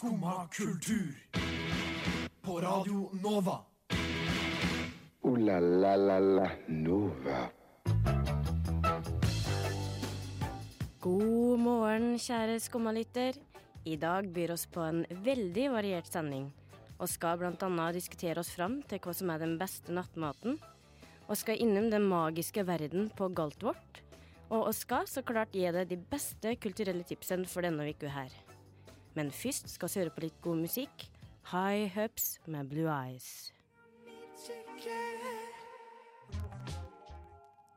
Skumma kultur. På Radio Nova. O-la-la-la-la Nova. God morgen, kjære skummalytter. I dag byr oss på en veldig variert sending. Og skal bl.a. diskutere oss fram til hva som er den beste nattmaten. Og skal innom den magiske verden på Galtvort. Og vi skal så klart gi deg de beste kulturelle tipsene for denne uka her. Men først skal vi høre på litt god musikk. High Hubs med Blue Eyes.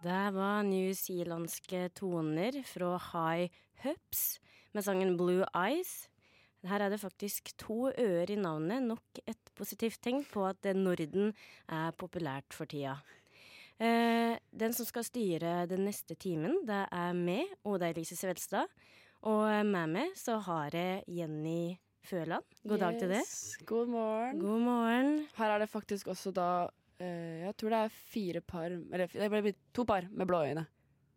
Det var newzealandske toner fra High Hubs med sangen Blue Eyes. Her er det faktisk to øer i navnet, nok et positivt tegn på at Norden er populært for tida. Eh, den som skal styre den neste timen, det er meg, Oda Elise Svelstad. Og med meg så har jeg Jenny Føland. God dag til deg. God morgen. God morgen. Her er det faktisk også da eh, Jeg tror det er fire par Eller det ble to par med blå øyne.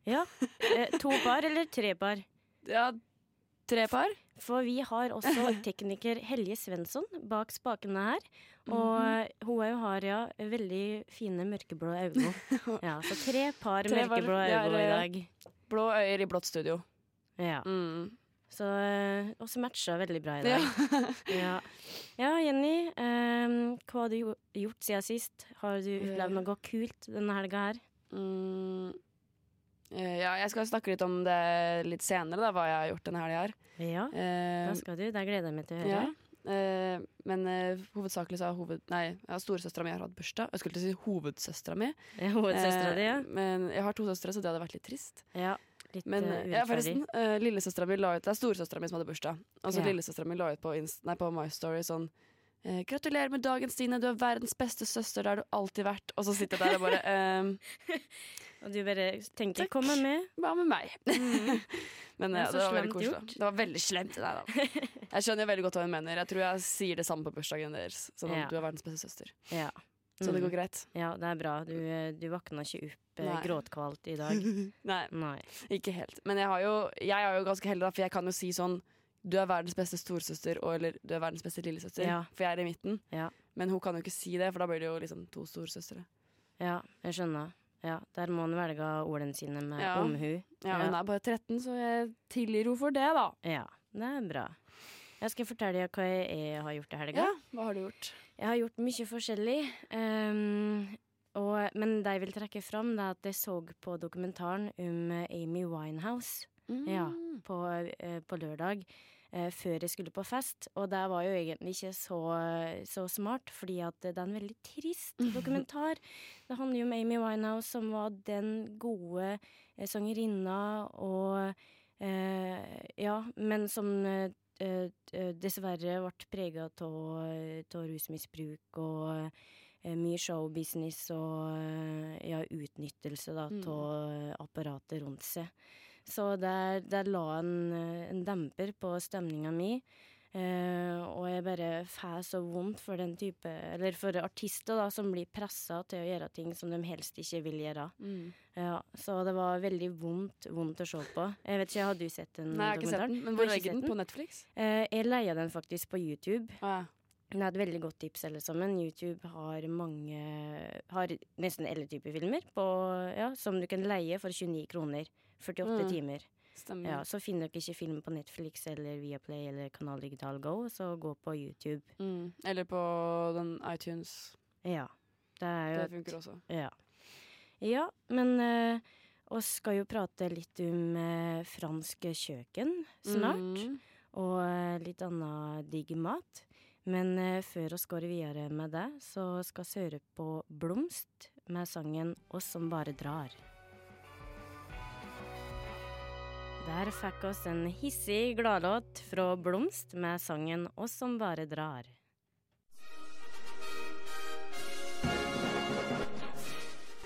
Ja. Eh, to par eller tre par? Ja, tre par. For vi har også tekniker Helje Svensson bak spakene her. Og Mhm. hun òg har ja veldig fine mørkeblå øyne. Ja, så tre par Tre mørkeblå øyne i dag. Blå øyer i blått studio. Ja. Mm. Så eh, også matcha veldig bra i dag. Ja, ja Jenny. eh, hva har du gjort siden sist? Har du opplevd noe kult denne helga her? Mm. Eh, ja, jeg skal snakke litt om det litt senere, da, hva jeg har gjort denne helga her. Ja, Eh, da skal du. Det gleder jeg meg til å ja. høre. Eh, men eh, hovedsakelig så har hoved... Nei, ja, storesøstera mi har hatt bursdag. Jeg skulle til å si hovedsøstera mi. Ja. Hovedsøstera di, ja. Eh, men jeg har to søstre, så det hadde vært litt trist. ja. Litt Men uh, ja, forresten, uh, lillesøstera mi la ut Det er storesøstera mi som hadde bursdag. Altså, så Ja. lillesøstera mi la ut på, Inst nei, på My Story sånn uh, 'Gratulerer med dagen, Stine. Du er verdens beste søster. Det har du alltid vært.' Og så sitter jeg der og bare ehm, Og du bare tenker. 'kom med'. Hva med meg? Men Det er ja, det var veldig koselig. gjort. Det var veldig slemt. Nei. Jeg skjønner veldig godt hva hun mener. Jeg tror jeg sier det samme på bursdagen deres. Sånn Ja. du er verdens beste søster. Ja. Så det Mm. går greit. Ja, det er bra. Du, du våkna ikke opp eh, Nei. gråtkvalt i dag. Nei, Nei. ikke helt. Men jeg, har jo, jeg er jo ganske heldig, for jeg kan jo si sånn du er verdens beste storesøster, og eller du er verdens beste lillesøster. Ja. For jeg er i midten. Ja. Men hun kan jo ikke si det, for da blir det jo liksom to storesøstre. Ja, jeg skjønner. Ja, Der må hun velge ordene sine med Ja. omhu. Ja, Hun er bare 13, så jeg tilgir henne for det, da. Ja, det er bra. Jeg skal fortelle deg hva jeg har gjort i helga. Ja, Hva har du gjort? Jeg har gjort mye forskjellig. Um, og, men det jeg vil trekke fram, det er at jeg så på dokumentaren om Amy Winehouse. Ja, på, eh, på lørdag. eh, før jeg skulle på fest. Og det var jo egentlig ikke så, så smart, fordi at det er en veldig trist dokumentar. Det handler jo om Amy Winehouse, som var den gode eh, sangerinna, og eh, Ja, men som eh, dessverre ble prega av rusmisbruk og eh, mye showbusiness og eh, ja, utnyttelse av mm. apparatet rundt seg. Så der, der la en, eh, en demper på stemninga mi. Eh, og jeg bare får så vondt for den type Eller for artister da som blir pressa til å gjøre ting som de helst ikke vil gjøre. Ja, så det var veldig vondt, vondt å se på. Jeg vet ikke, Har du sett den Nei, jeg har ikke sett den. Men hvor legger den? På Netflix? Eh, jeg leia den faktisk på YouTube. Ah, Det er et veldig godt tips, alle sammen. YouTube har mange Har nesten alle typer filmer på, ja, som du kan leie for 29 kroner. 48 Mm. timer. Stemmer. Ja, så finner dere ikke film på Netflix eller Viaplay eller Kanal Digital Go, så gå på YouTube. Mm. Eller på den iTunes. Ja. Det er jo Det et- funker også. Ja. ja, men uh, skal jo prate litt om uh, fransk kjøkken snart. Mm. Og uh, litt annen digg mat. Men uh, før vi går videre med det, så skal vi høre på Blomst med sangen 'Oss som bare drar'. Der fikk oss en hissig gladlåt fra Blomst med sangen 'Oss som bare drar'.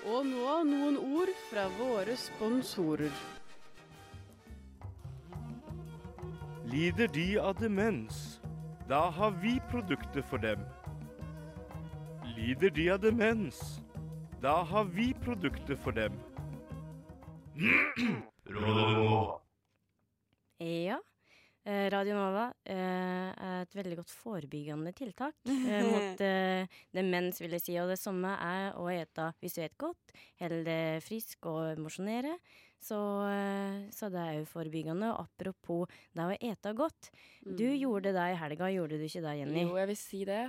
Og nå noen ord fra våre sponsorer. Lider de av demens? Da har vi produkter for dem. Lider de av demens? Da har vi produkter for dem. Ja, eh, Radio Nova eh, er et veldig godt forebyggende tiltak eh, mot demens, vil jeg si. Og det samme er å ete hvis du spiser godt, holde frisk og mosjonere. Så, så det er jo forebyggende. Og apropos det å ete godt. Du gjorde det i helga, gjorde du ikke det, Jenny? Jo, jeg vil si det.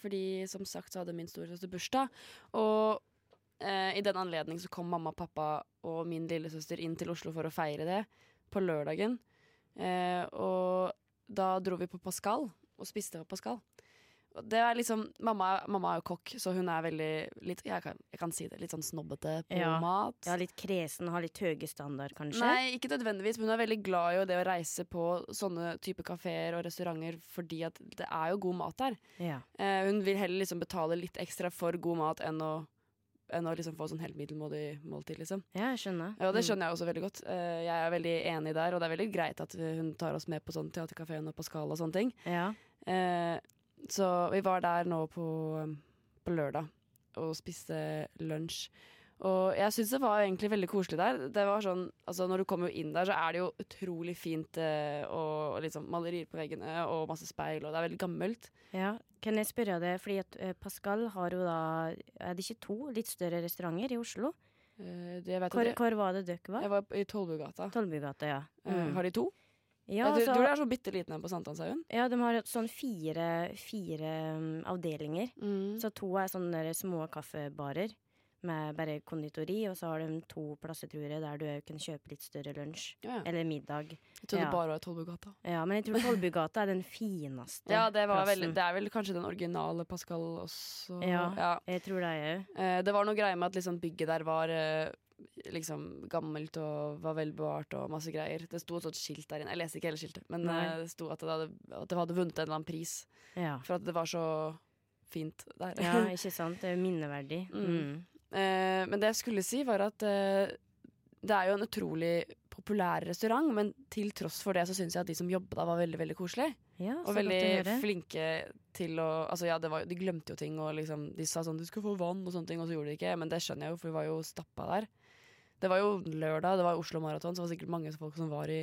Fordi som sagt så hadde min storesøster bursdag. Og i den anledning så kom mamma, pappa og min lillesøster inn til Oslo for å feire det på lørdagen. Eh, og da dro vi på Pascal og spiste på Pascal. Det er liksom, mamma, mamma er jo kokk, så hun er veldig litt, jeg, kan, jeg kan si det, litt sånn snobbete på Ja. mat. Ja, litt kresen, har litt høye standard, kanskje? Nei, ikke nødvendigvis, men hun er veldig glad i det å reise på sånne type kafeer og restauranter fordi at det er jo god mat der. Ja. Eh, hun vil heller liksom betale litt ekstra for god mat enn å, enn å liksom få sånn helt middelmådig måltid, liksom. ja, jeg skjønner. Ja, og det skjønner jeg også veldig godt. Eh, jeg er veldig enig der, og det er veldig greit at hun tar oss med på sånn Teaterkafeen og Pascal og sånne ting. Mm. Ja. Eh, så vi var der nå på, på lørdag og spiste lunsj. Og jeg syns det var egentlig veldig koselig der. Det var sånn, altså Når du kommer inn der, så er det jo utrolig fint eh, og, og liksom malerier på veggene og masse speil, og det er veldig gammelt. Ja, kan jeg spørre deg, fordi at eh, Pascal har jo da Er det ikke to litt større restauranter i Oslo? Eh, Hvor, hvor var det dere var? jeg var i Tollbugata. Tollbugata, ja. Mm. har de to? Ja, jeg tror, så, tror det er så bitte liten en på Sankthanshaugen. ja, de har sånn fire, fire um, avdelinger. Mm. Så to er sånne små kaffebarer med bare konditori, og så har de to plasser, tror jeg, der du kan kjøpe litt større lunsj. Ja, ja. Eller middag. Jeg trodde ja. bare var Tollbugata. Ja, men jeg tror Tollbugata er den fineste Ja, det, var plassen. veldig, det er vel kanskje den originale Pascal også. Ja. Jeg tror det òg. Eh, det var noe greier med at liksom bygget der var eh, liksom gammelt og var velbevart og masse greier. Det sto et sånt skilt der inne. Jeg leser ikke hele skiltet, men Nei. eh, det sto at det, hadde, at det hadde vunnet en eller annen pris Ja. for at det var så fint der. ja, ikke sant? Det er jo minneverdig. Mm. Eh, men det jeg skulle si, var at eh, det er jo en utrolig populær restaurant, men til tross for det så syns jeg at de som jobba der, var veldig veldig koselige. Ja, Og veldig flinke til å Altså ja, det var, de glemte jo ting, og liksom De sa sånn 'du skal få vann' og sånne ting, og så gjorde de ikke. Men det skjønner jeg jo, for vi var jo stappa der. Det var jo lørdag, det var Oslo Maraton, så det var sikkert mange folk som var i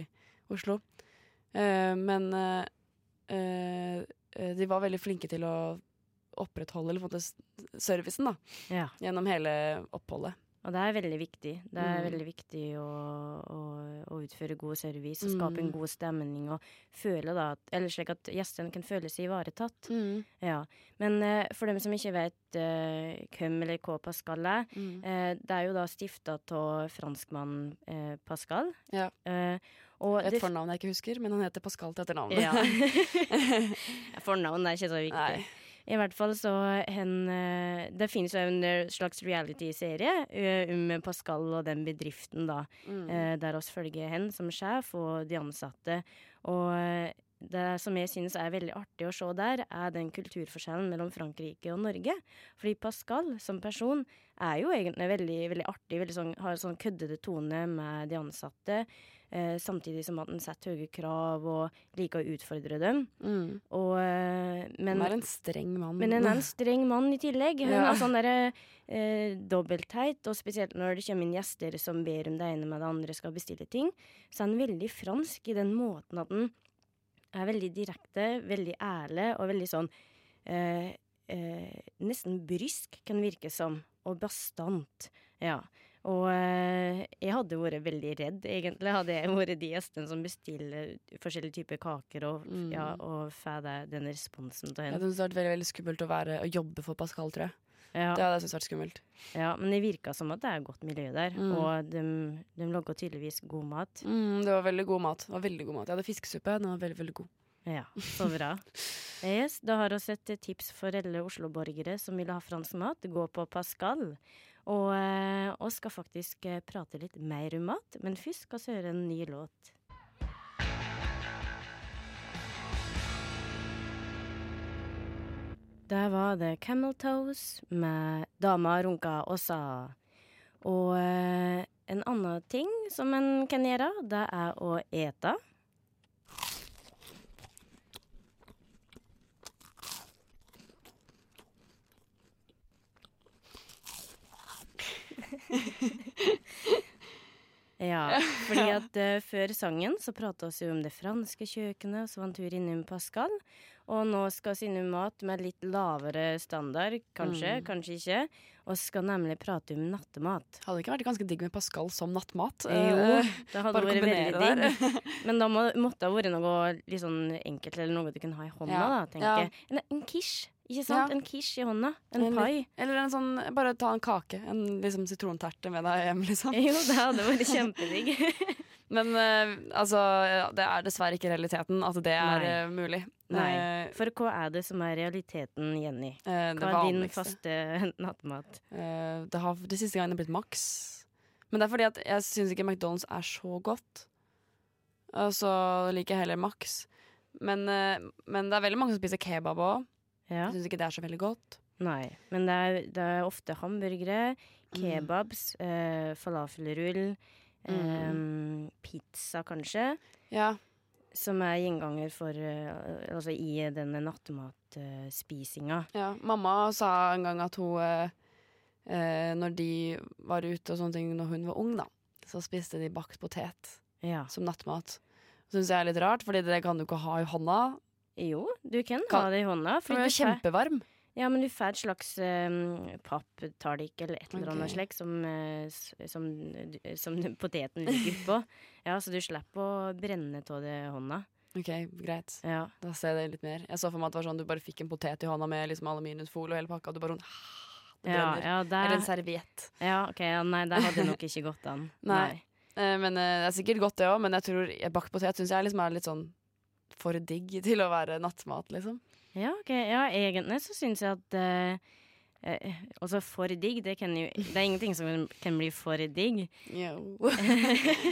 Oslo. Eh, men eh, eh, de var veldig flinke til å opprettholde eller på en måte servicen da, Ja. gjennom hele oppholdet. Og det er veldig viktig. Det er Mm. veldig viktig å, å, å utføre god service og skape en Mm. god stemning og føle da Eller slik at gjestene kan føle seg ivaretatt. Ja. Men uh, for dem som ikke vet uh, hvem eller hva Pascal er, Mm. eh, det er jo da stifta av franskmannen Pascal. Ja. Et fornavn jeg ikke husker, men han heter Pascal til etternavn. Ja. Fornavn er ikke så viktig. Nei. I hvert fall så hen eh, Det finnes jo en slags reality-serie eh, om Pascal og den bedriften, da. Mm. eh, der oss følger hen som sjef og de ansatte. Og det som jeg synes er veldig artig å se der, er den kulturforskjellen mellom Frankrike og Norge. Fordi Pascal som person er jo egentlig veldig, veldig artig, veldig sånn, har en sånn køddete tone med de ansatte. Eh, samtidig som at han setter høye krav og liker å utfordre dem. Mm. Og, eh, men, Han er en streng mann. men han er en streng mann i tillegg. Han Ja. er sånn derre eh, dobbeltteit, og spesielt når det kommer inn gjester som ber om det ene med det andre skal bestille ting, så er han veldig fransk i den måten at han er veldig direkte, veldig ærlig og veldig sånn eh, eh, Nesten brysk, kan virke som, og bastant. Ja. Og eh, jeg hadde vært veldig redd, egentlig, hadde jeg vært de gjestene som bestiller forskjellige typer kaker og, Mm. ja, og får den responsen til henne. Ja, det hadde vært veldig, veldig skummelt å, være, å jobbe for Pascal, tror jeg. Ja. Det hadde jeg syntes vært skummelt. Ja, men det virka som at det er godt miljø der, Mm. og de, de laga tydeligvis god mat. Mm, det var veldig god mat. Det var veldig god mat. Jeg hadde fiskesuppe. Den var veldig, veldig god. Ja, så bra. Yes, da har vi et tips for alle Oslo-borgere som vil ha fransk mat. Gå på Pascal. Og eh, skal faktisk eh, prate litt mer om mat, men først skal vi høre en ny låt. Der var det Camel Toes med 'Dama runka og sa'. Og eh, en annen ting som en kan gjøre, det er å ete. Ja, fordi at uh, før sangen så prata vi jo om det franske kjøkkenet, så var en tur innom Pascal. Og nå skal vi innom mat med litt lavere standard, kanskje, Mm. kanskje ikke. Og skal nemlig prate om nattemat. Hadde det ikke vært ganske digg med Pascal som nattmat? Jo, Eh, det hadde vært veldig digg. Men da må, måtte det ha vært noe litt sånn enkelt, eller noe du kunne ha i hånda, Ja, da, tenker ja. jeg. En, en quiche, ikke sant? Ja. En quiche i hånda. En En pai. Eller en sånn, bare ta en kake. En liksom sitronterte med deg hjem, liksom. Jo, det hadde vært kjempedigg. Men uh, altså, det er dessverre ikke realiteten at det er eh, mulig. Nei. Eh, For hva er det som er realiteten, Jenny? Uh, Hva er din faste nattmat? Det har de siste gangene blitt Max. Men det er fordi at jeg syns ikke McDonald's er så godt. Og så liker jeg heller Max. Men, men det er veldig mange som spiser kebab òg. Ja. Jeg syns ikke det er så veldig godt. Nei, men det er, det er ofte hamburgere, Mm. kebabs, eh, falafelrull, eh, pizza kanskje, Ja, som er gjenganger for eh, Altså i denne nattmatspisinga. ja. Mamma sa en gang at hun eh, eh, Når de var ute og sånne ting når hun var ung, da, så spiste de bakt potet ja. som nattmat. Syns jeg er litt rart, Fordi det kan du ikke ha i hånda. Jo, du kan, Kan- ha det i hånda. For den er kjempevarm. Ja, men du får et slags um, papptallik eller et eller annet okay. slikt som, eh, som, som poteten ligger på. Ja, så du slipper å brenne av det hånda. Ok, greit. Ja. Da ser jeg det litt mer. Jeg så for meg at det var sånn du bare fikk en potet i hånda med liksom aluminiumsfolie og hele pakka, og du bare sånn Det Ja, ja, det... Eller en serviett. ja, ok, ja, nei, det hadde nok ikke gått an. Nei. nei. men eh, det er sikkert godt, det òg. Men jeg tror eh, bakt potet syns jeg liksom er litt sånn for digg til å være nattmat, liksom. Ja, ok. Ja, egentlig så syns jeg at eh, eh, Altså, for digg, det kan jo Det er ingenting som kan bli for digg.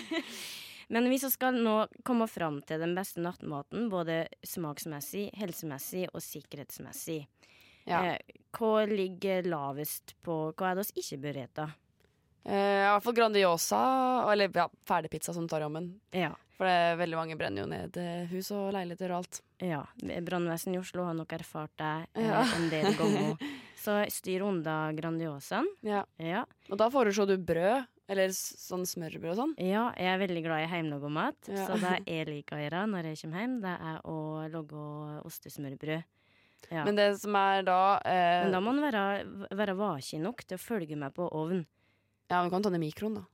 Men hvis vi skal nå komme fram til den beste nattmaten, både smaksmessig, helsemessig og sikkerhetsmessig, Ja. eh, hva ligger lavest på Hva er det vi ikke bør spise? Eh, I hvert fall Grandiosa, eller ja, ferdigpizza som tar ommen. Ja. For det er veldig mange brenner jo ned eh, hus og leiligheter og alt. ja. Brannvesenet i Oslo har nok erfart det eh, Ja. en del ganger. Så styr unna Grandiosaen. Ja. Ja. Og da foreslo du brød, eller sånn smørbrød og sånn. ja, jeg er veldig glad i hjemmelaga mat. Ja. Så det jeg liker å gjøre når jeg kommer hjem, det er å lage ostesmørbrød. Ja. Men det som er da eh, Men da må man være, være vaken nok til å følge med på ovnen. Ja, men du kan ta den i mikroen, da.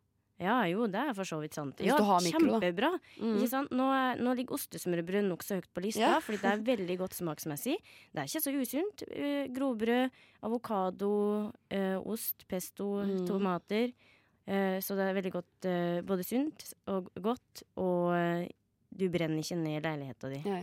Ja, jo, det er for så vidt sant. Ja, mikro. Kjempebra. Mm. Sant? Nå, nå ligger ostesmørbrød nokså høyt på lista, yeah. fordi det er veldig godt smaksmessig. Det er ikke så usunt. Uh, grovbrød, avokado, uh, ost, pesto, Mm. tomater. Uh, så det er veldig godt, både sunt og godt, og du brenner ikke ned leiligheta di. Ja.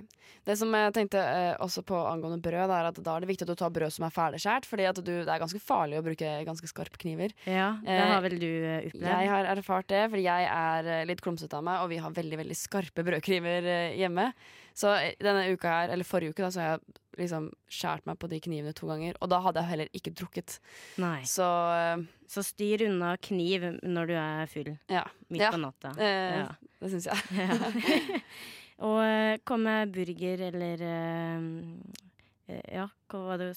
Det som jeg tenkte eh, også på angående brød, er at da er det viktig at du tar brød som er ferdigskjært. Fordi det er ganske farlig å bruke ganske skarpe kniver. Ja, det Eh, har vel du eh, opplevd? Jeg har erfart det, fordi jeg er eh, litt klumsete av meg, og vi har veldig veldig skarpe brødkniver hjemme. Så eh, denne uka her, eller forrige uke, da, så har jeg liksom skjært meg på de knivene to ganger. Og da hadde jeg heller ikke drukket. Nei. Så eh, Så styr unna kniv når du er full ja, midt Ja. på natta. eh, Ja. det syns jeg. Og kom med burger eller eh, eh, Ja, det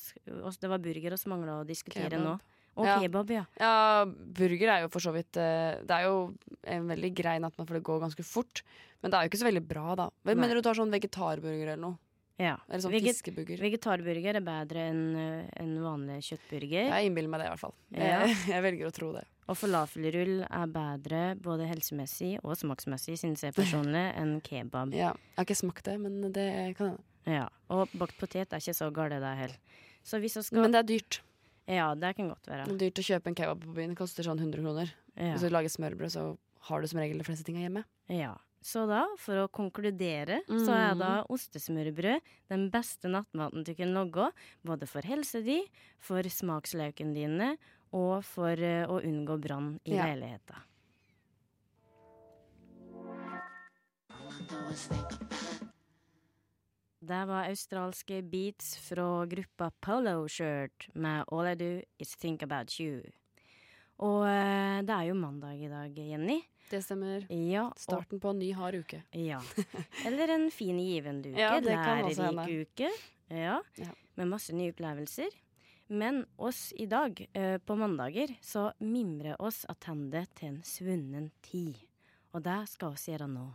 Det var burger vi mangla å diskutere Kebab. nå. Og Ja. kebab, ja. Ja, burger er jo for så vidt eh, Det er jo en veldig grei nattmat, for det går ganske fort. Men det er jo ikke så veldig bra, da. Hva Nei. mener du tar sånn vegetarburger eller noe? ja. Eller sånn Veget fiskeburger? vegetarburger er bedre enn eh, en vanlig kjøttburger. Jeg innbiller meg det, i hvert fall. Ja. Jeg, jeg velger å tro det. Og falafelrull er bedre både helsemessig og smaksmessig, synes jeg personlig, enn kebab. Ja. Jeg har ikke smakt det, men det kan hende. Ja. Og bakt potet er ikke så galt, det heller. Men det er dyrt. Ja, det kan godt være. Det er dyrt å kjøpe en kebab på byen. Det koster sånn 100 kroner. Ja. Hvis du lager smørbrød, så har du som regel de fleste tinga hjemme. Ja. Så da, for å konkludere, så er da ostesmørbrød den beste nattmaten du kan logge. både for helsa di, for smaksløkene dine og for eh, å unngå brann i Ja. leiligheta. Det var australske beats fra gruppa Polo Shirt med All I Do Is Think About You. Og eh, det er jo mandag i dag, Jenny. Det stemmer. Ja, og Starten på en ny hard uke. ja. Eller en fin, givende uke. Ja, det kan også Lærerik uke. Ja. Ja. Med masse nye opplevelser. Men oss i dag, eh, på mandager, så mimrer oss attende til en svunnen tid. Og det skal oss gjøre nå.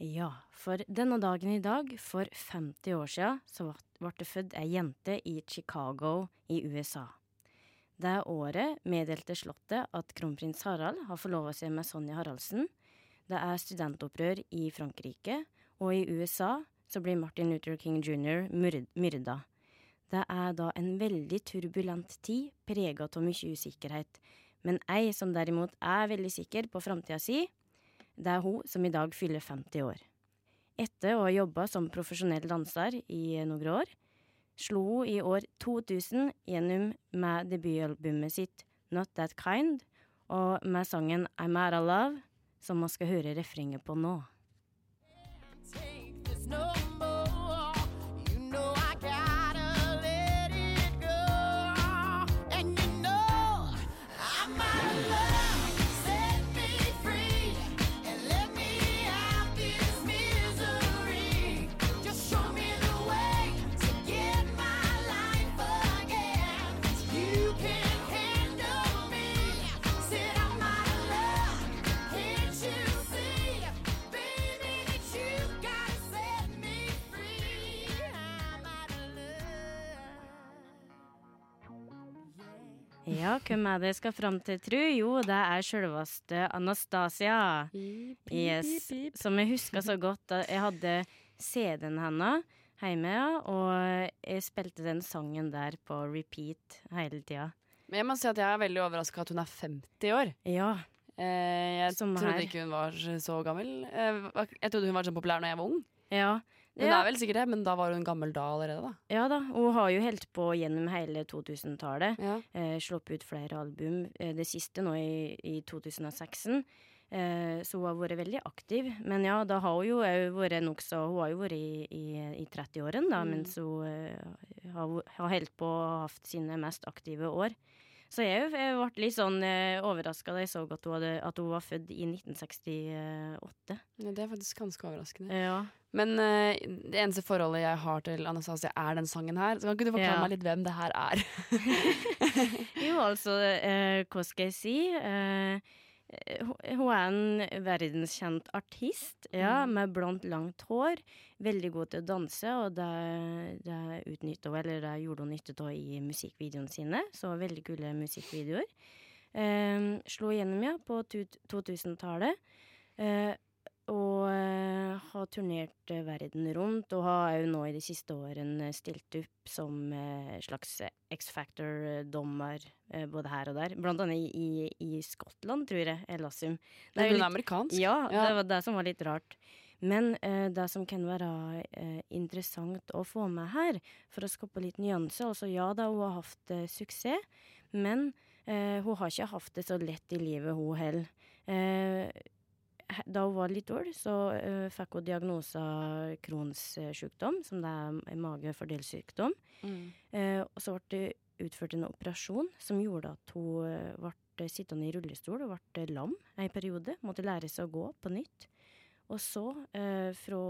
Ja, for denne dagen i dag, for 50 år siden, så ble det født ei jente i Chicago i USA. Det året meddelte Slottet at kronprins Harald har forlova seg med Sonja Haraldsen. Det er studentopprør i Frankrike, og i USA så blir Martin Luther King jr. myrda. Det er da en veldig turbulent tid, prega av mye usikkerhet. Men ei som derimot er veldig sikker på framtida si, det er hun som i dag fyller 50 år. Etter å ha jobba som profesjonell danser i noen år, slo hun i år 2000 gjennom med debutalbumet sitt Not That Kind, og med sangen I'm Out of Love, som man skal høre refrenget på nå. Ja, hvem er det jeg skal fram til, tru? Jo, det er sjølveste Anastasia. Yes, som jeg husker så godt. Jeg hadde CD-en hennes hjemme, og jeg spilte den sangen der på repeat hele tida. Men jeg må si at jeg er veldig overraska at hun er 50 år. Ja. Eh, jeg Som trodde her. ikke hun var så gammel. Eh, jeg trodde hun var så populær når jeg var ung. Ja. Hun ja. er vel sikkert det, men da var hun gammel da allerede, da. ja da, hun har jo holdt på gjennom hele 2000-tallet. Ja. Eh, sluppet ut flere album. Eh, det siste nå i, i 2016. Eh, så hun har vært veldig aktiv. Men ja, da har hun jo vært nokså Hun har jo vært i, i, i 30-årene, da, Mm. mens hun eh, har, har holdt på og hatt sine mest aktive år. Så jeg, jeg ble litt sånn eh, overraska da jeg så at hun, hadde, at hun var født i 1968. Ja, det er faktisk ganske overraskende. Ja. Men uh, det eneste forholdet jeg har til Anastasia, er den sangen her. Så kan ikke du forklare Ja. meg litt hvem det her er? Jo, altså, uh, hva skal jeg si? Eh, hun hun er en verdenskjent artist, ja, med blondt, langt hår. Veldig god til å danse, og det, det utnytta hun, eller det gjorde hun nytte av i musikkvideoene sine. Så veldig kule musikkvideoer. Eh, slo igjennom, ja, på 2000-tallet. Eh, og eh, har turnert eh, verden rundt, og har òg nå i de siste årene stilt opp som eh, slags X-Factor-dommer eh, både her og der. Blant annet i, i, Skottland, tror jeg. Elassum. Det er jo litt- amerikansk. ja, Ja. det var det som var litt rart. Men eh, det som kan være eh, interessant å få med her, for å skape litt nyanse Altså ja da, hun har hatt eh, suksess, men hun har ikke hatt det så lett i livet, hun heller. Da hun var litt dårlig, så uh, fikk hun diagnosa Crohns eh, sykdom, som det er en magefordelsykdom. Mm. Uh, og så ble det utført en operasjon som gjorde at hun ble sittende i rullestol og ble lam en periode. Måtte lære seg å gå på nytt. Og så, eh, fra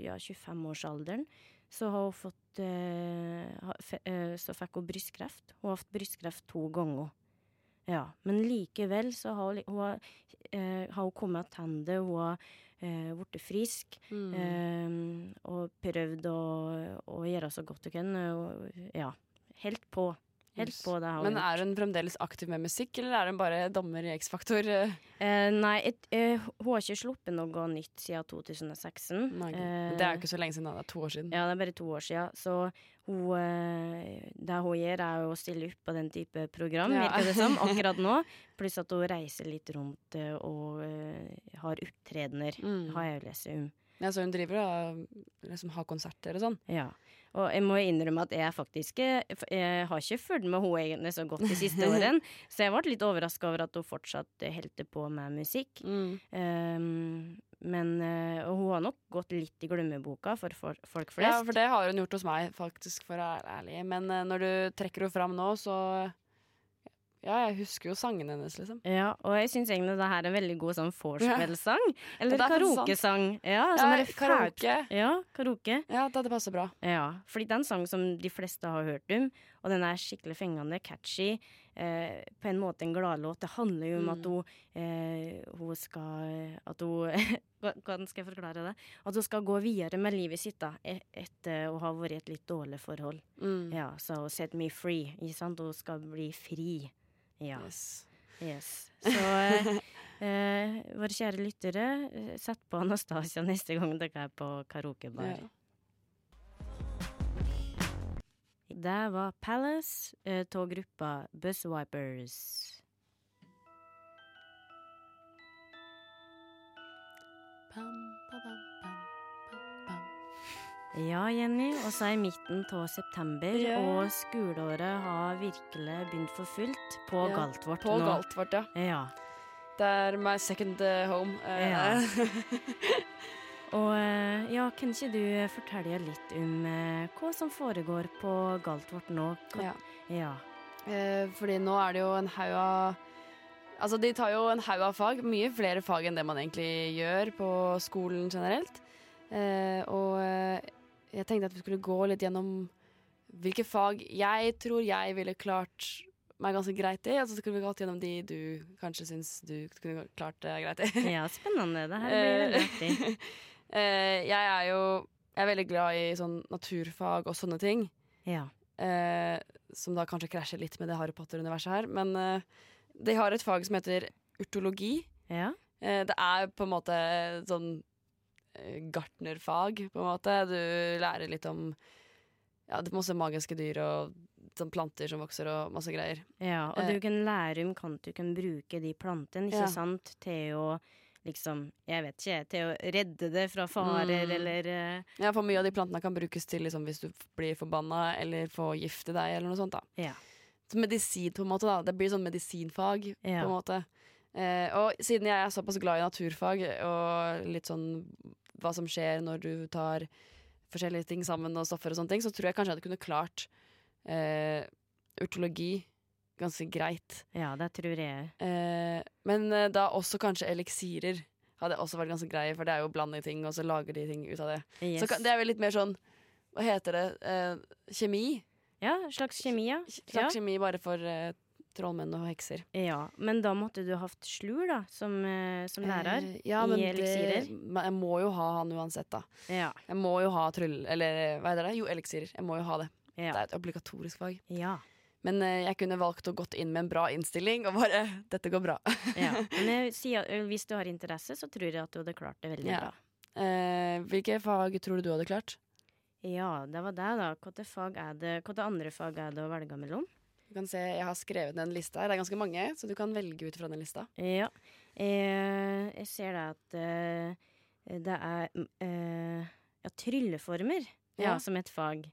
ja, 25-årsalderen, så har hun fått eh, ha, fe, eh, Så fikk hun brystkreft. Hun har hatt brystkreft to ganger. Ja, men likevel så har hun, hun, har, eh, har hun kommet tilbake. Hun har eh, blitt frisk. Mm. Eh, og prøvd å, å gjøre så godt hun kan. Og, ja, helt på. Helt på det har Men er hun fremdeles aktiv med musikk, eller er hun bare dommer i X-Faktor? eh? Nei, et, eh, hun har ikke sluppet noe nytt siden 2016. Nei. Eh, det er jo ikke så lenge siden, det er to år siden. Ja, det er bare to år siden. Så hun, eh, det hun gjør, er å stille opp på den type program, Ja. virker det som, akkurat nå. Pluss at hun reiser litt rundt eh, og eh, har opptredener, Mm. har jeg jo lest om. Ja, så hun driver og liksom, har konserter og sånn. Ja. Og jeg må innrømme at jeg faktisk eh, Jeg har ikke fulgt med henne egentlig så godt de siste årene, så jeg ble litt overraska over at hun fortsatt holdt på med musikk. Mm. Um, men eh, og hun har nok gått litt i glemmeboka for, for folk flest. Ja, for det har hun gjort hos meg, faktisk, for å være ærlig. Men eh, når du trekker henne fram nå, så Ja, jeg husker jo sangene hennes, liksom. Ja, og jeg syns egentlig det her er en veldig god sånn vorspiel-sang. Eller er karaokesang. Ja, Ja, karaoke. Ja, karaoke. Ja, det, passer bra. Ja, fordi det er en sang som de fleste har hørt om, og den er skikkelig fengende, catchy. Eh, på en måte en gladlåt. Det handler jo om at Mm. hun, eh, hun skal At hun Hvordan skal jeg forklare det? At hun skal gå videre med livet sitt da, e- etter å ha vært i et litt dårlig forhold. Mm. Ja, så set me free. Ikke sant? Hun skal bli fri. Ja. Yes. Yes. Så eh, eh, våre kjære lyttere, eh, sett på Anastasia neste gang dere er på karaokebar. Ja. Det var Palace eh, av gruppa Buzzwipers. Pam, pam, pam, pam. Ja, Jenny, og så er midten av september, Ja. og skoleåret har virkelig begynt for fullt på Ja, Galtvort På nå. Galtvort, ja. Ja. Det er my second eh, home. Eh, Ja. Og eh, ja, kan ikke du fortelle litt om hva som foregår på Galtvort nå? Hva- ja. ja. Fordi nå er det jo en haug av Altså, de tar jo en haug av fag. Mye flere fag enn det man egentlig gjør på skolen generelt. Eh, og jeg tenkte at vi skulle gå litt gjennom hvilke fag jeg tror jeg ville klart meg ganske greit i. Og så skulle vi gått gjennom de du kanskje syns du kunne klart deg greit i. ja, spennende. Det her blir veldig artig. Eh, jeg er jo jeg er veldig glad i sånn naturfag og sånne ting. Ja. eh, som da kanskje krasjer litt med det Harry Potter-universet her. Men eh, de har et fag som heter urtologi. Ja. Eh, det er på en måte sånn gartnerfag, på en måte. Du lærer litt om ja, det masse magiske dyr og sånn planter som vokser og masse greier. ja. Og Eh. du kan lære om hvordan du kan bruke de plantene, ikke Ja. sant, til å liksom, jeg vet ikke, til å redde det fra farer, Mm. eller uh, Ja, for mye av de plantene kan brukes til liksom, hvis du blir forbanna eller får gifte deg eller noe sånt. da. Ja. Så medisin, på en måte. da. Det blir sånn medisinfag, Ja. på en måte. Eh, og siden jeg er såpass glad i naturfag og litt sånn hva som skjer når du tar forskjellige ting sammen og stoffer og sånne ting, så tror jeg kanskje jeg hadde kunne klart eh, urtologi ganske greit. Ja, det tror jeg. Eh, men eh, da også kanskje eliksirer hadde også vært ganske greie, for det er jo å blande ting, og så lager de ting ut av det. Yes. Så det er vel litt mer sånn Hva heter det? Eh, kjemi? Ja, slags kjemi, ja. Slags Ja. kjemi bare for eh, trollmenn og hekser. ja. Men da måtte du hatt slur, da, som, eh, som lærer. Eh, ja, i eliksirer. Det, men jeg må jo ha han uansett, da. Ja. Jeg må jo ha tryll... Eller hva heter det? Jo, eliksirer. Jeg må jo ha det. Det er et obligatorisk fag. ja. Men eh, jeg kunne valgt å gått inn med en bra innstilling og bare Dette går bra. ja. Men sier, eh, hvis du har interesse, så tror jeg at du hadde klart det veldig Ja. bra. Eh, hvilke fag tror du du hadde klart? Ja, det var det, da. Hvilke fag er det Hvilke andre fag er det å velge mellom? Du kan se, Jeg har skrevet en liste her. Det er ganske mange, så du kan velge ut fra den lista. Ja. Eh, jeg ser da at eh, det er mm, eh, ja, trylleformer ja. Ja. som et fag.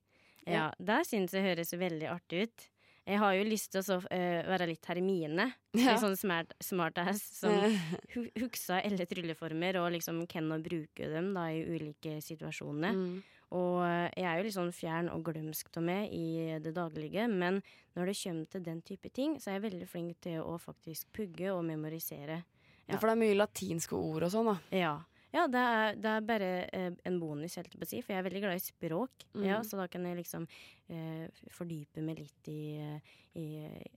Ja. Det syns jeg høres veldig artig ut. Jeg har jo lyst til å så, eh, være litt Hermine. Ja. Litt sånn smart, smartass som hu huksa alle trylleformer og liksom kan å bruke dem da i ulike situasjoner. mm. Og eh, jeg er jo litt sånn fjern og glømsk av meg i det daglige, men når det kommer til den type ting, så er jeg veldig flink til å faktisk pugge og memorisere. Ja. For det er mye latinske ord og sånn, da. Ja. Ja, det er, det er bare eh, en bonus, helt på å si, for jeg er veldig glad i språk. Mm. Ja, så da kan jeg liksom eh, fordype meg litt i, eh, i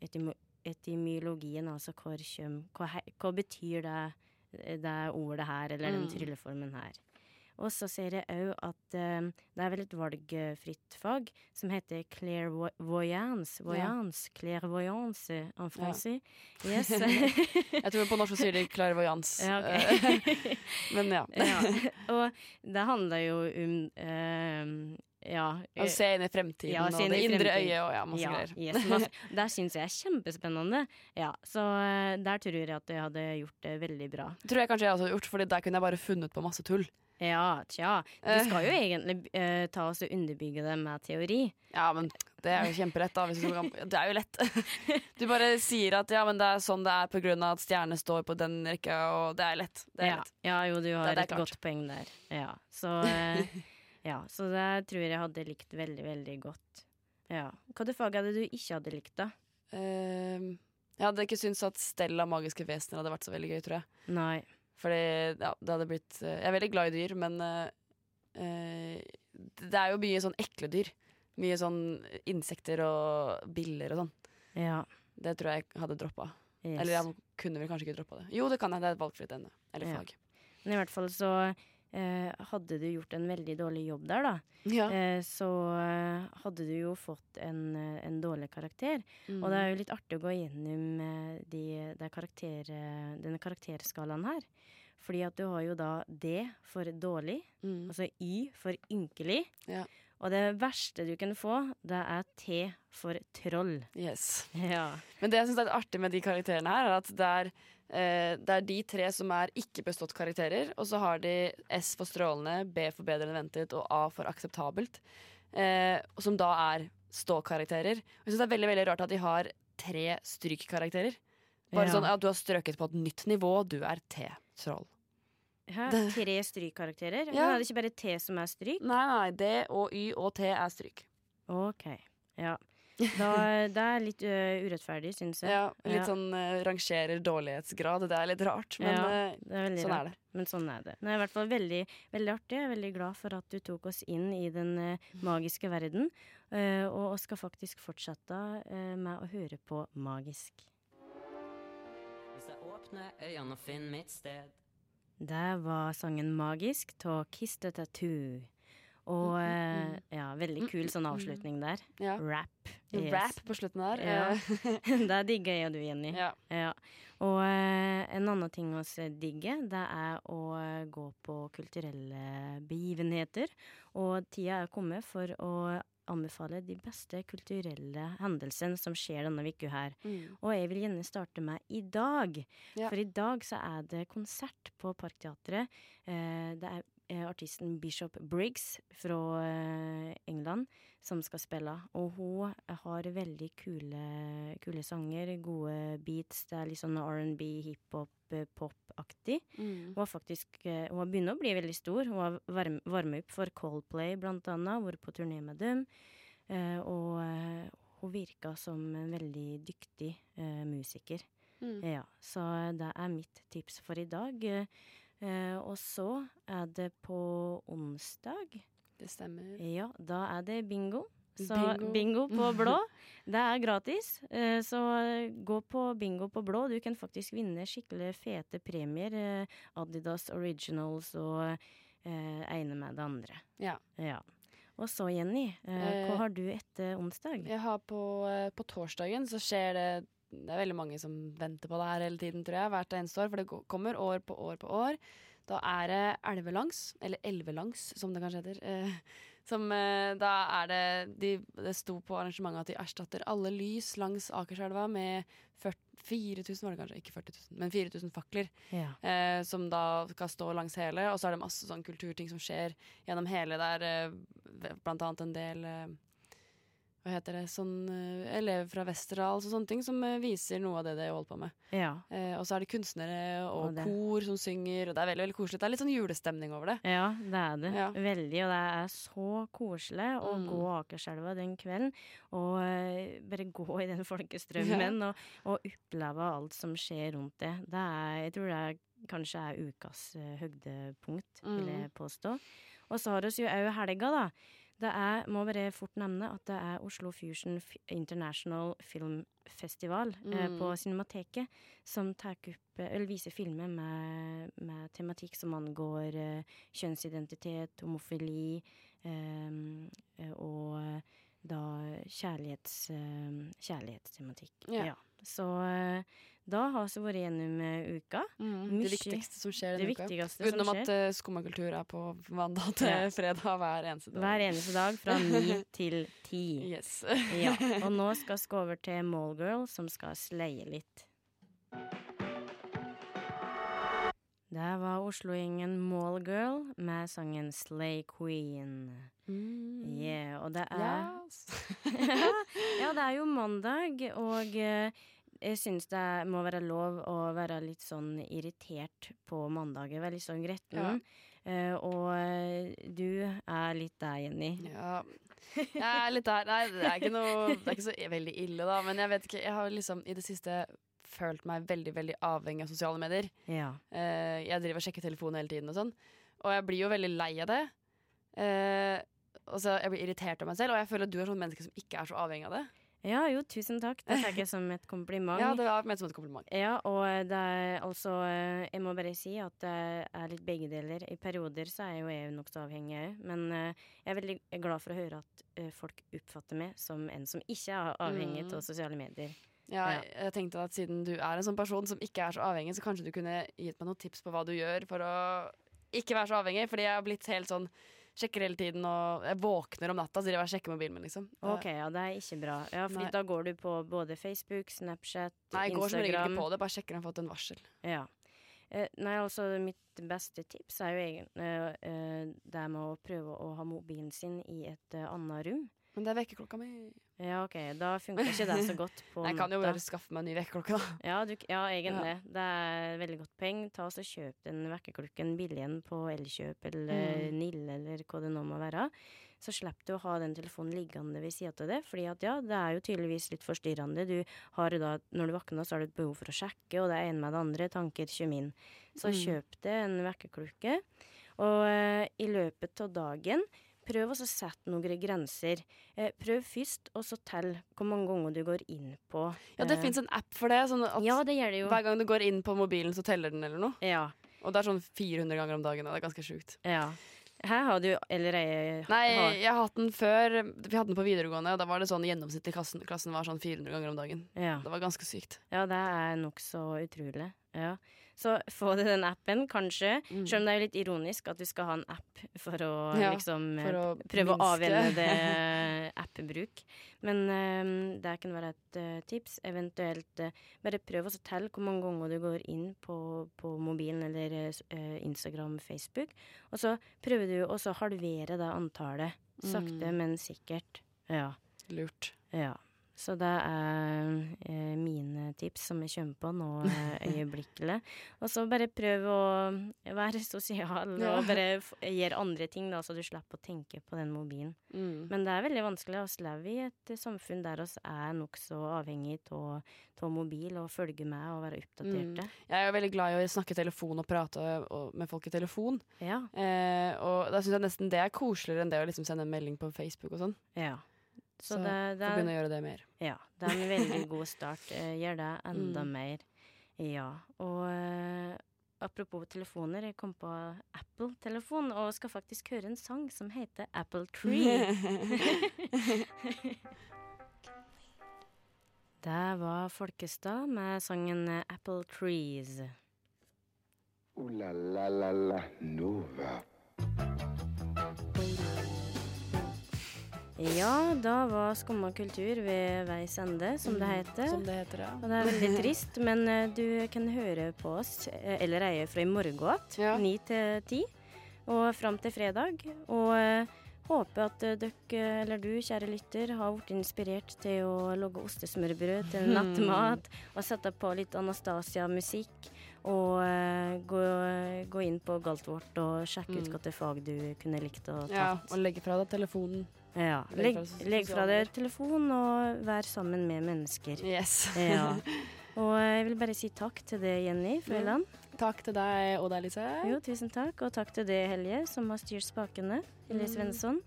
etymo etymologien, altså hvor kjøm, hva, hva betyr det, det ordet her, eller den Mm. trylleformen her. Og så ser jeg òg at eh, det er vel et valgfritt fag som heter clairvoyance. Voyance, clairvoyance en français. Yes. Jeg tror på norsk så sier de clairvoyance. Ja, ok. Eh, Men ja. ja. Og det handler jo om um, ja. Å se inn i fremtiden Ja, og det indre øyet og ja, masse ja, greier. yes, masse. Det syns jeg er kjempespennende. Ja, så eh, der tror jeg at jeg hadde gjort det veldig bra. Tror jeg kanskje jeg også hadde gjort, Fordi der kunne jeg bare funnet på masse tull. Ja, tja. Du skal jo egentlig uh, ta oss og underbygge det med teori. Ja, men det er jo kjemperett, da. Det er jo lett. Du bare sier at ja, men det er sånn det er av at stjerne står på den rekka, og det er lett. Det er ja. lett. ja, jo, du har Det- det et godt poeng der. Ja, så uh, Ja, så det tror jeg hadde likt veldig, veldig godt. Ja. Hvilke fag er det du ikke hadde likt, da? Ehm, Jeg hadde ikke syntes at Stella magiske vesener hadde vært så veldig gøy, tror jeg. Nei. Fordi ja, det hadde blitt eh, Jeg er veldig glad i dyr, men eh, eh, det er jo mye sånn ekle dyr. Mye sånn insekter og biller og sånn. Ja. Det tror jeg hadde droppa. Yes. Eller jeg kunne vel kanskje ikke droppa det. Jo, det kan jeg. Det er et valgfritt ende. Eller Ja. fag. Men i hvert fall så eh, hadde du gjort en veldig dårlig jobb der, da. Ja. Eh, så eh, hadde du jo fått en, eh, en dårlig karakter. Mm. Og det er jo litt artig å gå gjennom eh, de, de karakter, denne karakterskalaen her. Fordi at du har jo da D for dårlig, mm. altså Y for ynkelig. Ja. Og det verste du kan få, det er T for troll. Yes. Ja. Men det jeg syns er litt artig med de karakterene her, er at det er, det er de tre som er ikke bestått karakterer, og så har de S for strålende, B for bedre enn ventet og A for akseptabelt. Eh, som da er ståkarakterer. Og jeg syns det er veldig veldig rart at de har tre strykkarakterer. Bare Ja. sånn at du har strøket på et nytt nivå, du er T-troll. Hæ? Tre strykkarakterer? Ja. er det ikke bare T som er stryk? Nei, nei, D og Y og T er stryk. Ok, ja. Da, det er litt ø, urettferdig, syns jeg. Ja, litt Ja. sånn uh, rangerer dårlighetsgrad. Det er litt rart, men Ja, eh, er sånn rart. er det. Men sånn er det. Det er i hvert fall veldig, veldig artig. Jeg er veldig glad for at du tok oss inn i den uh, magiske verden. eh, og skal faktisk fortsette eh, med å høre på Magisk. Hvis jeg åpner øynene og finner mitt sted Det var sangen Magisk av Kiss the Tattoo. Og Mm, eh, ja, veldig kul sånn avslutning der. Ja. Rap. Yes. Rap på slutten her. Ja. eh, det digger jeg og du, Jenny. ja. Ja. Og eh, en annen ting vi digger, det er å eh, gå på kulturelle begivenheter. Og tida er kommet for å anbefale de beste kulturelle hendelsene som skjer denne uka her. Mm. Og jeg vil gjerne starte med i dag. Ja. For i dag så er det konsert på Parkteatret. Eh, det er artisten Bishop Briggs fra England som skal spille. Og hun har veldig kule, kule sanger, gode beats. Det er litt sånn R&B, hiphop, eh, pop-aktig. Mm. Hun har faktisk eh, Hun har begynt å bli veldig stor. Hun har varm, varmet opp for Coldplay, blant annet. Vært på turné med dem. Eh, og hun virka som en veldig dyktig musiker. Mm. Ja, så det er mitt tips for i dag. Og så er det på onsdag. Det stemmer. Ja, da er det bingo. Så Bingo. bingo, på blå. Det er gratis. Eh, så gå på bingo på blå. Du kan faktisk vinne skikkelig fete premier. Eh, Adidas Originals og eh, ene med det andre. Ja. Ja. Og så, Jenny, hva har du etter onsdag? Jeg har på, på torsdagen så skjer det Det er veldig mange som venter på det her hele tiden, tror jeg. Hvert eneste år, for det kommer år på år på år. Da er det elvelangs, eller elvelangs som det kanskje heter. Eh, som eh, Da er det de, Det sto på arrangementet at de erstatter alle lys langs Akerselva med 40, 4000, var det kanskje, ikke 40 000, men 4000 fakler. Ja. eh, som da skal stå langs hele. Og så er det masse sånn kulturting som skjer gjennom hele der. Eh, blant annet en del hva heter det, sånn eh, elever fra Westerdals og sånne ting som eh, viser noe av det de holder på med. ja. Eh, og så er det kunstnere og Og kor som synger, og det er veldig veldig koselig. Det er litt sånn julestemning over det. Ja, det er det. Ja. Veldig. Og det er så koselig å Mm. gå Akerselva den kvelden. Og uh, bare gå i den folkestrømmen og, og oppleve alt som skjer rundt det. det er, jeg tror det er, kanskje er ukas høydepunkt, vil Mm. jeg påstå. Og så har vi jo òg helga, da. Det er, må bare fort nevne at det er Oslo Fusion International Film Festival Mm. på Cinemateket som opp, eh, eller viser filmer med, med tematikk som angår eh, kjønnsidentitet, homofili eh, eh, og da kjærlighets, eh, kjærlighetstematikk. Ja. Så eh, da har vi vært gjennom uka. uka. Det viktigste som skjer denne uka. Utenom at uh, skummakultur er på mandag til Ja. fredag hver eneste dag. Hver eneste dag fra ni til ti. Yes. Ja, og nå skal vi gå over til Mallgirl, som skal sleie litt. Det var Oslo-gjengen Mallgirl med sangen Slay Queen. Mm. Yeah, og det er Yes. Ja, det er jo mandag, og eh, jeg syns det må være lov å være litt sånn irritert på mandager. Være litt sånn gretten. Eh, og eh, du er litt der, Jenny. Ja. Jeg er litt der. Nei, det er ikke noe Det er ikke så veldig ille, da. Men jeg vet ikke, jeg har liksom i det siste følt meg veldig, veldig avhengig av sosiale medier. Ja. Uh, jeg driver og sjekker telefonen hele tiden og sånn. Og jeg blir jo veldig lei av det. Uh, og så Jeg blir irritert av meg selv, og jeg føler at du er sånn menneske som ikke er så avhengig av det. Ja, jo, tusen takk. Det tar jeg som et kompliment. Ja, det var ment som et kompliment. Ja, og det er altså eh, Jeg må bare si at det er litt begge deler. I perioder så er jo jeg nokså avhengig òg, men eh, jeg er veldig glad for å høre at eh, folk oppfatter meg som en som ikke er avhengig Mm. av sosiale medier. Ja, Ja. Jeg tenkte at siden du er en sånn person som ikke er så avhengig, så kanskje du kunne gitt meg noen tips på hva du gjør for å ikke være så avhengig. Fordi jeg har blitt helt sånn Sjekker hele tiden, og jeg våkner om natta så driver jeg og sjekker mobilen min, liksom. Ok, ja, det er ikke bra. Ja, fordi Nei. da går du på både Facebook, Snapchat, Nei, jeg går som regel ikke på det, bare sjekker om jeg har fått en varsel. Ja. Eh, nei, altså mitt beste tips er jo egentlig eh, eh, det med å prøve å ha mobilen sin i et eh, annet rom. Men det er vekkerklokka mi. Ja, OK, da funker ikke det så godt på Jeg kan jo bare skaffe meg en ny vekkerklokke, da. Ja, du, ja egentlig. Det er veldig godt poeng. Ta oss og Kjøp den vekkerklokken billig en på Elkjøp eller Mm. Nille eller hva det nå må være. Så slipper du å ha den telefonen liggende ved sida av det. Fordi at ja, det er jo tydeligvis litt forstyrrende. Du har da, når du våkner, så har du et behov for å sjekke, og det er en med det andre. Tanker kommer inn. Så Mm. kjøp det en vekkerklokke. Og eh, i løpet av dagen Prøv å sette noen grenser. Eh, prøv først, og så tell hvor mange ganger du går inn på Ja, det eh, fins en app for det. Sånn at Ja, det det hver gang du går inn på mobilen, så teller den eller noe. Ja. Og det er sånn 400 ganger om dagen. og Det er ganske sjukt. ja. Her har du eller jeg Nei, har, jeg har hatt den før. Vi hadde den på videregående, og da var det sånn gjennomsnitt i klassen, klassen var sånn 400 ganger om dagen. ja. Det var ganske sykt. ja, det er nokså utrolig. Ja. Så få deg den appen, kanskje. Mm. Selv om det er litt ironisk at du skal ha en app for å Ja, liksom for å prøve å minske. avvenne det appbruk. Men um, det kan være et uh, tips. Eventuelt uh, bare prøv å telle hvor mange ganger du går inn på, på mobilen eller uh, Instagram, Facebook. Og så prøver du å halvere det antallet. Sakte, Mm. men sikkert. Ja. Lurt. Ja. Så det er eh, mine tips som jeg kommer på nå eh, øyeblikkelig. Og så bare prøv å være sosial Ja. og bare gjøre andre ting, da, så du slipper å tenke på den mobilen. Mm. Men det er veldig vanskelig. Vi lever i et eh, samfunn der oss er nokså avhengig av mobil og følge med og være oppdaterte. Jeg er jo veldig glad i å snakke i telefon og prate og, med folk i telefon. Ja. Eh, og da syns jeg nesten det er koseligere enn det å liksom sende en melding på Facebook og sånn. ja. Så, Så det, det er, begynne å gjøre det mer. ja, det er en veldig god start. Eh, Gjør det enda Mm. mer. Ja. Og uh, apropos telefoner, jeg kom på Apple-telefon og skal faktisk høre en sang som heter Apple Tree. Det var Folkestad med sangen eh, Apple Trees. Uh, la la la la Nova. Ja, da var Skumma kultur ved veis ende, som det heter. Mm, Som det heter, ja. Og det er veldig trist, men eh, du kan høre på oss eh, eller eie fra i morgen igjen, Ja. ni til ti, og fram til fredag. Og eh, håper at dere, eller du, kjære lytter, har blitt inspirert til å lage ostesmørbrød til nattmat, og sette på litt Anastasia-musikk. Og gå, gå inn på Galtvort og sjekke ut Mm. hvilke fag du kunne likt å ta. ja. Og legge fra deg telefonen. Ja. Legg Legg, fra deg telefon og vær sammen med mennesker. Yes. Ja. Og jeg vil bare si takk til deg, Jenny Frøland. Takk til deg og deg, Lise. Jo, tusen takk. Og takk til deg, Helje, som har styrt spakene. Helje Mm. Svensson.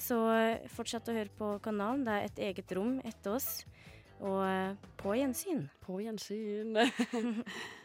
Så eh, fortsett å høre på kanalen. Det er et eget rom etter oss. Og eh, på gjensyn. På gjensyn.